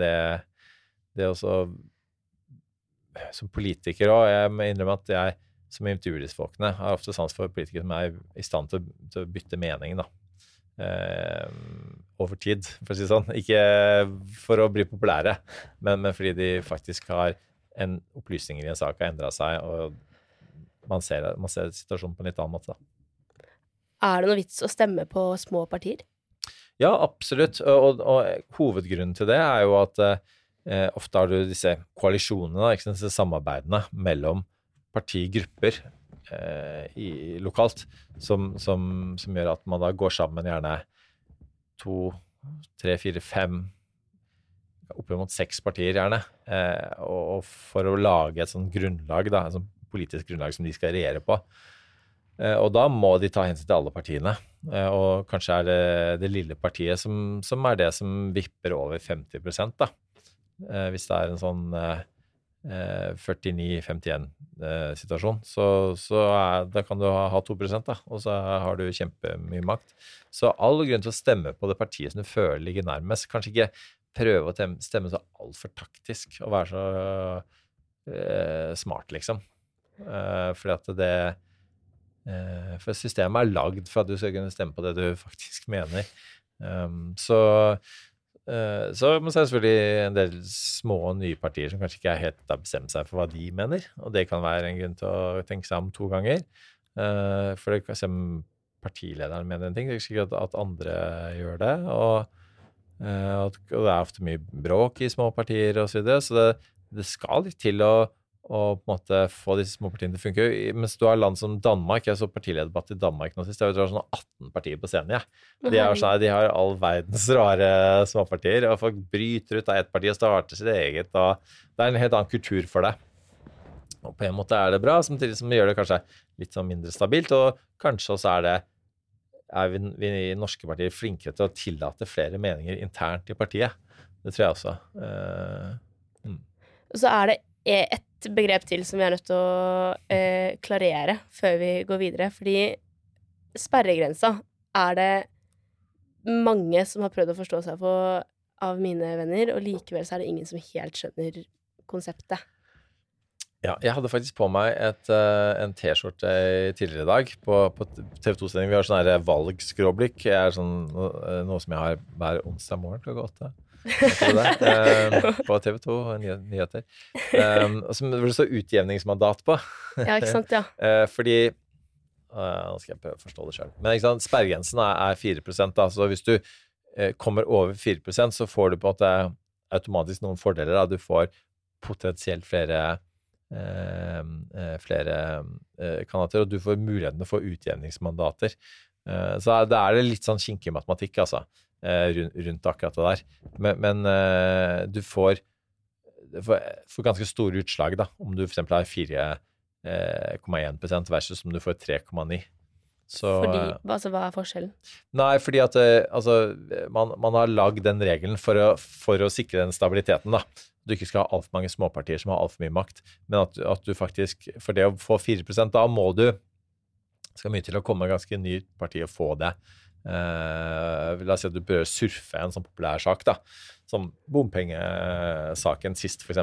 S3: Det, det er også Som politiker òg, jeg må innrømme at jeg som intervjuer disse folkene, har ofte sans for politikere som er i stand til, til å bytte mening, da. Eh, over tid, for å si det sånn. Ikke for å bli populære, men, men fordi de faktisk har en opplysninger i en sak har endra seg, og man ser, man ser situasjonen på en litt annen måte. Da.
S1: Er det noe vits å stemme på små partier?
S3: Ja, absolutt. Og, og, og hovedgrunnen til det er jo at eh, ofte har du disse koalisjonene, da, disse samarbeidene mellom partigrupper i, lokalt, som, som, som gjør at man da går sammen gjerne to, tre, fire, fem oppimot seks partier, gjerne. Eh, og, og for å lage et sånt grunnlag, da, et sånt politisk grunnlag som de skal regjere på. Eh, og da må de ta hensyn til alle partiene. Eh, og kanskje er det det lille partiet som, som er det som vipper over 50 da. Eh, hvis det er en sånn eh, 49-51-situasjon, så, så er, da kan du ha, ha 2 da, og så har du kjempemye makt. Så all grunn til å stemme på det partiet som du føler ligger nærmest. Kanskje ikke prøve å stemme så altfor taktisk og være så eh, smart, liksom. Eh, fordi at det eh, For systemet er lagd for at du skal kunne stemme på det du faktisk mener. Um, så eh, så må så er det selvfølgelig en del små og nye partier som kanskje ikke helt har bestemt seg for hva de mener. Og det kan være en grunn til å tenke seg om to ganger. Eh, for det kan se om partilederen mener en ting, det er ikke sikkert at andre gjør det. Og, eh, og det er ofte mye bråk i små partier osv. Så, videre, så det, det skal litt til å, å på en måte få disse små partiene til å funke. Mens du har land som Danmark, jeg så partilederdebatt i Danmark nå sist, jeg tror det var sånn 18 partier på scenen. Ja. De, er sånn, de har all verdens rare småpartier, og folk bryter ut av ett parti og starter sitt eget. og Det er en helt annen kultur for det. Og på en måte er det bra, samtidig som det gjør det kanskje litt sånn mindre stabilt. Og kanskje også er det er vi, vi i norske partier flinkere til å tillate flere meninger internt i partiet. Det tror jeg også. Eh,
S1: Så er det et begrep til som vi er nødt til å eh, klarere før vi går videre. Fordi sperregrensa er det mange som har prøvd å forstå seg på av mine venner, og likevel så er det ingen som helt skjønner konseptet.
S3: Ja, jeg hadde faktisk på meg et, uh, en T-skjorte tidligere i dag på, på TV 2-sending. Vi har sånn valgskråblikk. Det er sånn, uh, noe som jeg har hver onsdag morgen klokka åtte. Uh, på TV 2 nyheter. Um, som det står utjevningsmandat på.
S1: ja, ikke sant, ja.
S3: fordi Nå skal jeg prøve å forstå det sjøl. Men ikke sant, sperregrensen er, er 4 da, så hvis du kommer over 4% så får du på en måte automatisk noen fordeler. Da. Du får potensielt flere Eh, eh, flere eh, kandidater, og du får muligheten til å få utjevningsmandater. så da er det litt sånn kinkig matematikk, altså, rundt, akkurat det der. Men, men du får, får, får, ganske store utslag, da, om du f.eks. har 4,1 versus om du får 3,9.
S1: Så, fordi, altså, hva er forskjellen?
S3: Nei, fordi at altså, man, man har lagd den regelen for å, for å sikre den stabiliteten. da du ikke skal ha altfor mange småpartier som har altfor mye makt, men at, at, du faktisk For det å få 4% da må du skal mye til å komme ganske nytt parti og få det. Eh, la oss si at du prøver å surfe en sånn populær sak, da, som bompengesaken sist, f.eks.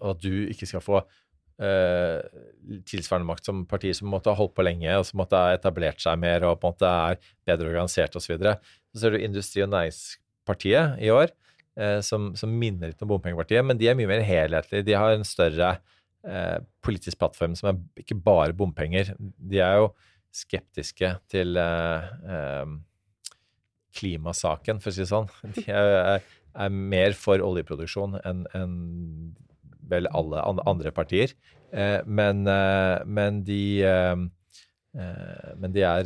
S3: og at du ikke skal få uh, tilsvarende makt som partier som måtte ha holdt på lenge, og som måtte ha etablert seg mer og på en måte er bedre organisert osv. Så, videre. så ser du Industri- og Næringspartiet i år uh, som, som, minner litt om Bompengepartiet, men de er mye mer helhetlige. De har en større eh, politisk plattform som er ikke bare bompenger. De er jo skeptiske til eh, eh klimasaken, for å si det sånn. De er, er mer for oljeproduksjon enn en vel alle andre partier. Eh, men, men, de Men de er,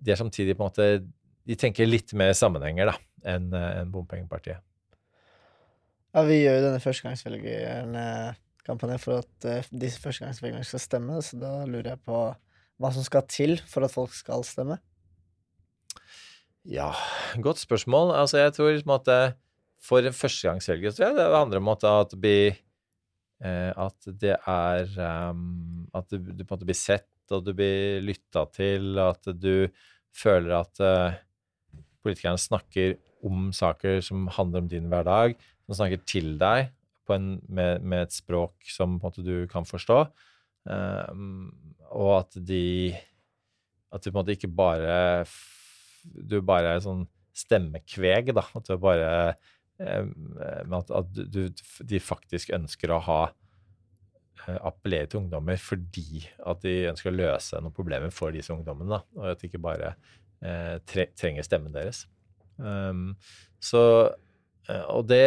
S3: de er samtidig på en måte De tenker litt mer sammenhenger, da enn en Bompengepartiet.
S2: Ja, vi gjør jo denne førstegangsvelgerkampanjen for at disse førstegangsvelgerne skal stemme, så da lurer jeg på hva som skal til for at folk skal stemme?
S3: Ja, godt spørsmål. Altså, jeg tror liksom at eh, for en førstegangsvelger tror jeg det handler om at det blir eh, At det er um, At du, du, på en måte blir sett, og du blir lytta til, at du føler at uh, politikerne snakker om saker som handler om din hverdag, som snakker til deg en, med, med, et språk som måte, du kan forstå. Um, og at de At du på en måte ikke bare Du bare er sånn stemmekveg, da. At du bare um, at, at du, de faktisk ønsker å ha uh, appellere til ungdommer fordi at de ønsker å løse noen problemer for disse ungdommene. Da, og at de ikke bare uh, tre, trenger stemmen deres. Um, så eh, Og det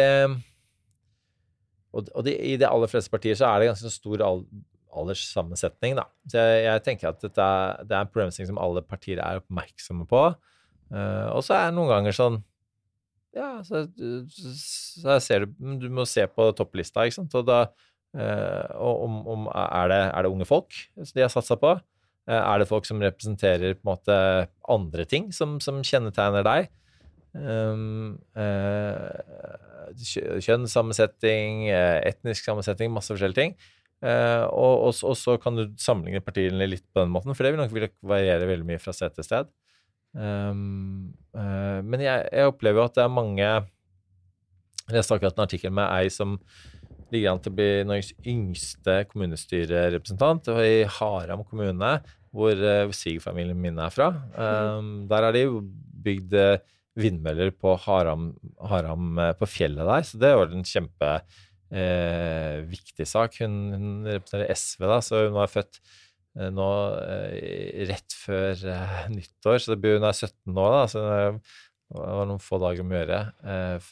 S3: Og, det, i de aller fleste partier så er det ganske stor alderssammensetning, da. Så jeg, jeg tenker at dette det er en problemstilling som alle partier er oppmerksomme på. Uh, og så er det noen ganger sånn Ja, så, så ser du Du må se på topplista, ikke sant. Og da uh, om, om er, det, er, det, unge folk de har satsa på? Uh, er det folk som representerer på en måte andre ting som, som kjennetegner deg? Um, kjønnssammensetning, etnisk sammensetning, masse forskjellige ting. Uh, og, og, og, så kan du sammenligne partiene litt på den måten, for det vil nok variere veldig mye fra sted til sted. Um, men jeg, jeg, opplever jo at det er mange Jeg leste akkurat en artikkel med ei som ligger an til å bli Norges yngste kommunestyrerepresentant i Haram kommune, hvor uh, svigerfamilien min er fra. Um, der er de bygd vindmøller på Haram, Haram, på fjellet der. Så det var en kjempeviktig eh, sak. Hun, hun, representerer SV, da, så hun var født eh, nå eh, rett før eh, nyttår. Så blir, hun er 17 nå, da, så det var noen få dager om å gjøre. Eh,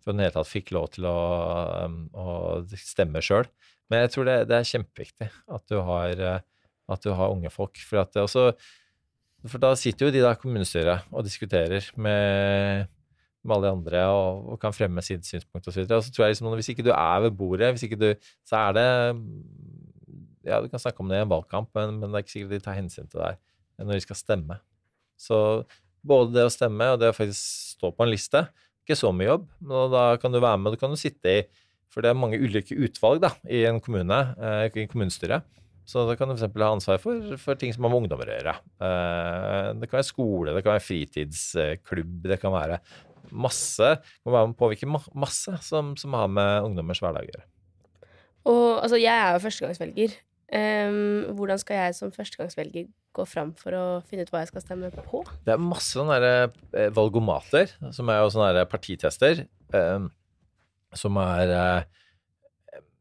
S3: for hun i det hele tatt fikk lov til å, å stemme sjøl. Men jeg tror det, det, er kjempeviktig at du har, at du har unge folk. For at også for da sitter jo de der kommunestyret og diskuterer med, med alle de andre og, og, kan fremme sitt synspunkt osv. Og, så tror jeg liksom, hvis ikke du er ved bordet, hvis ikke du, så er det Ja, du kan snakke om det i en valgkamp, men, men det er ikke sikkert de tar hensyn til deg når de skal stemme. Så både det å stemme og det å faktisk stå på en liste, ikke så mye jobb. Og da kan du være med, du kan jo sitte i For det er mange ulike utvalg da, i en kommune, eh, i kommunestyret. Så da kan du f.eks. ha ansvar for, for, ting som har med ungdommer å gjøre. Eh, det kan være skole, det kan være fritidsklubb, det kan være masse må være med å påvirke masse som, som har med ungdommers hverdag å gjøre.
S1: Og altså, jeg er jo førstegangsvelger. Um, hvordan skal jeg som førstegangsvelger gå fram for å finne ut hva jeg skal stemme på?
S3: Det er masse sånne eh, valgomater, som er jo sånne partitester, um, som er uh,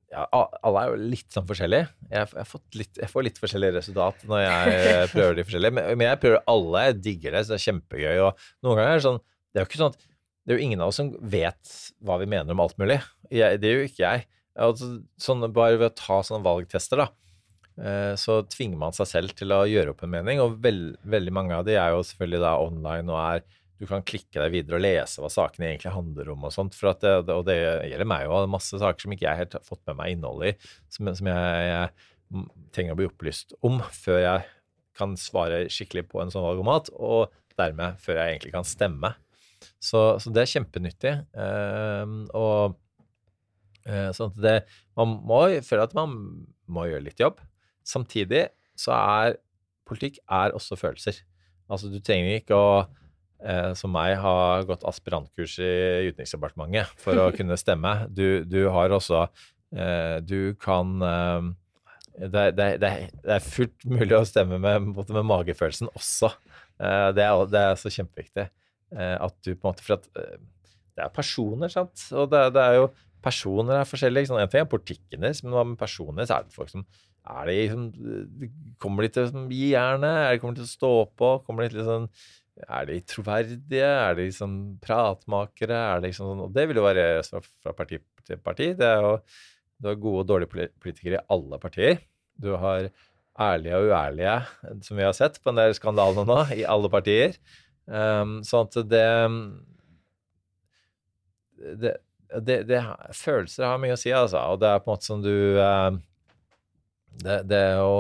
S3: ja, alle er jo litt sånn forskjellige. Jeg, jeg, litt, jeg, får litt forskjellig resultat når jeg prøver de forskjellige. Men, men, jeg prøver alle. Jeg digger det, så det er kjempegøy. Og noen ganger er det sånn Det er jo ikke sånn at det er jo ingen av oss som vet hva vi mener om alt mulig. Jeg, det er jo ikke jeg. Altså, sånn, bare ved å ta sånne valgtester, da, eh, så tvinger man seg selv til å gjøre opp en mening. Og veld, veldig mange av de er jo selvfølgelig da online og er du kan klikke deg videre og lese hva sakene egentlig handler om. Og sånt, for det, og det gjelder meg jo. Masse saker som ikke jeg helt har fått med meg innholdet i, som, som jeg, jeg, trenger å bli opplyst om før jeg kan svare skikkelig på en sånn valgomat, og dermed før jeg egentlig kan stemme. Så, så det er kjempenyttig. Uh, og uh, sånn at det Man må føle at man må gjøre litt jobb. Samtidig så er politikk er også følelser. Altså, du trenger ikke å eh, som meg har gått aspirantkurs i Utenriksdepartementet for å kunne stemme. Du, du har også eh, Du kan eh, det, det, det, er fullt mulig å stemme med, med magefølelsen også. Eh, det er, det, er, så kjempeviktig. Eh, at du på en måte For at eh, det er personer, sant. Og det, er jo Personer er forskjellige. Sånn, en ting er politikken deres, men hva med personer? Så er det folk som er de, liksom, Kommer de til å gi jernet? Kommer de til å stå på? Kommer de til sånn er de troverdige? Er de liksom pratmakere? Er de liksom sånn, og det vil jo variere fra, fra parti til parti. Det er jo, du har gode og dårlige politikere i alle partier. Du har ærlige og uærlige, som vi har sett på en del skandaler nå, i alle partier. Um, sånn at det, det, det, det Følelser har mye å si, altså. Og det er på en måte som du uh, det, det å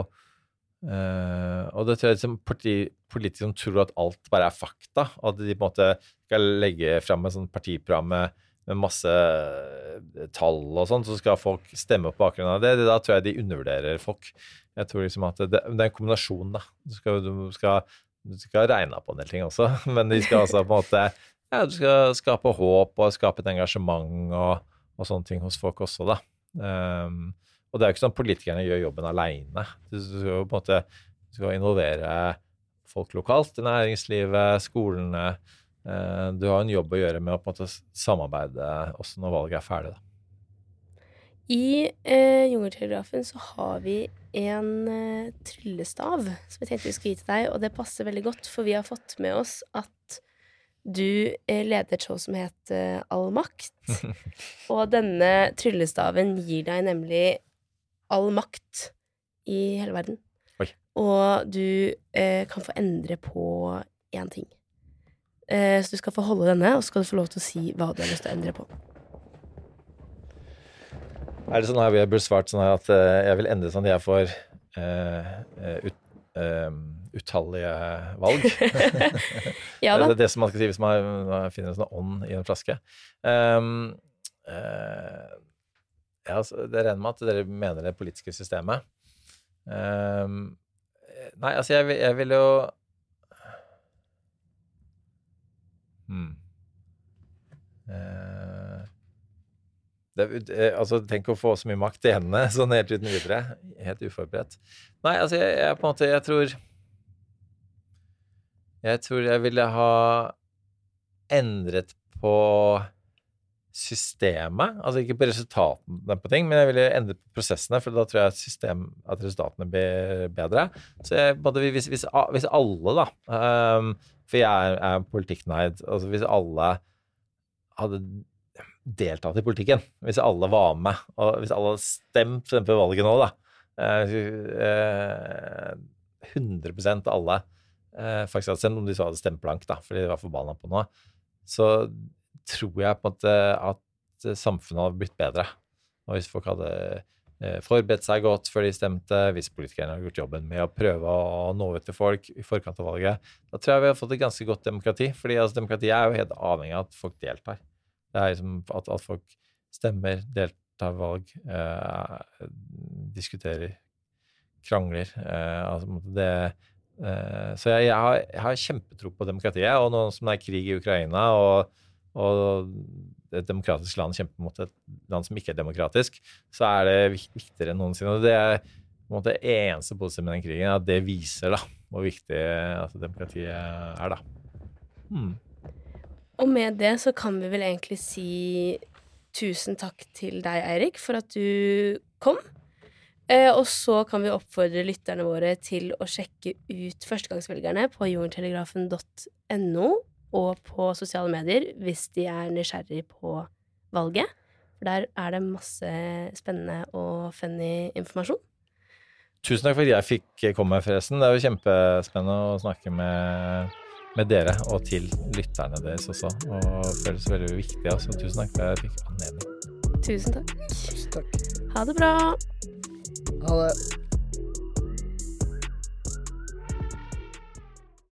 S3: Uh, og det tror jeg liksom politikere som tror at alt bare er fakta, at de på en måte skal legge fram et sånt partiprogram med, med masse eh, tall og sånn, så skal folk stemme på bakgrunn av det. Da tror jeg de undervurderer folk. Jeg tror liksom at det, det er en kombinasjon, da. Du skal, du, skal, du skal, regne på en del ting også, men de skal altså på en måte ja, du skal skape håp og skape et engasjement og, og sånne ting hos folk også, da. Um, og det er jo ikke sånn at politikerne gjør jobben aleine. Du skal jo på en måte du skal involvere folk lokalt, i næringslivet, skolene. Eh, du har en jobb å gjøre med å på en måte samarbeide også når valget er ferdig. Da.
S1: I eh, Jungeltelegrafen så har vi en eh, tryllestav som jeg tenkte vi skulle gi til deg, og det passer veldig godt, for vi har fått med oss at du eh, leder et show som heter All makt. og denne tryllestaven gir deg nemlig all makt i hele verden. Oi. Og du eh, kan få endre på én ting. Eh, så du skal få holde denne, og så skal du få lov til å si hva du har lyst til å endre på.
S3: Er det sånn at jeg burde svart sånn at uh, jeg vil endre sånn at jeg får uh, ut, uh, utallige valg? ja da. Det er det som man skal si hvis man, man finner en sånn ånd i en flaske. Um, uh, ja, altså, det regner med at dere mener det politiske systemet. Um, nei, altså, jeg, jeg vil jo hmm. Det, altså, tenk å få så mye makt i hendene sånn helt uten videre. Helt uforberedt. Nei, altså, jeg, jeg på en måte Jeg tror Jeg tror jeg ville ha endret på systemet, altså ikke på resultatene på ting, men jeg ville endret på prosessene, for da tror jeg system, at resultatene blir bedre. Så jeg, både hvis, hvis, hvis, alle, da um, For jeg er, er politikknerd. Altså hvis alle hadde deltatt i politikken, hvis alle var med, og hvis alle hadde stemt for valget nå, da uh, 100 av alle uh, faktisk hadde stemt, om de så hadde stemt blankt, da, fordi de var forbanna på noe, så tror jeg på en måte at samfunnet hadde blitt bedre. Og hvis folk hadde eh, forberedt seg godt før de stemte, hvis politikerne hadde gjort jobben med å prøve å nå ut til folk i forkant av valget, da tror jeg vi har fått et ganske godt demokrati. fordi altså, demokratiet er jo helt avhengig av at folk deltar. Det er liksom at, at folk stemmer, deltar valg, eh, diskuterer, krangler. Eh, altså det eh, Så jeg, jeg, har, jeg har kjempetro på demokratiet. Og nå som det er krig i Ukraina, og, og et demokratisk land kjemper mot et land som ikke er demokratisk, så er det viktigere enn noensinne. Og det er på en måte eneste positive med den krigen, at det viser da, hvor viktig altså, demokratiet er. da. Hmm.
S1: Og med det så kan vi vel egentlig si tusen takk til deg, Eirik, for at du kom. Eh, og så kan vi oppfordre lytterne våre til å sjekke ut Førstegangsvelgerne på jordentelegrafen.no og på sosiale medier hvis de er nysgjerrig på valget. For der er det masse spennende og funny informasjon.
S3: Tusen takk for at jeg fikk komme, forresten. Det er jo kjempespennende å snakke med, med dere, og til lytterne deres også. Og føles veldig viktig. Altså. Tusen takk for at jeg fikk anledning.
S1: Tusen takk.
S2: Tusen takk.
S1: Ha det bra.
S2: Ha det.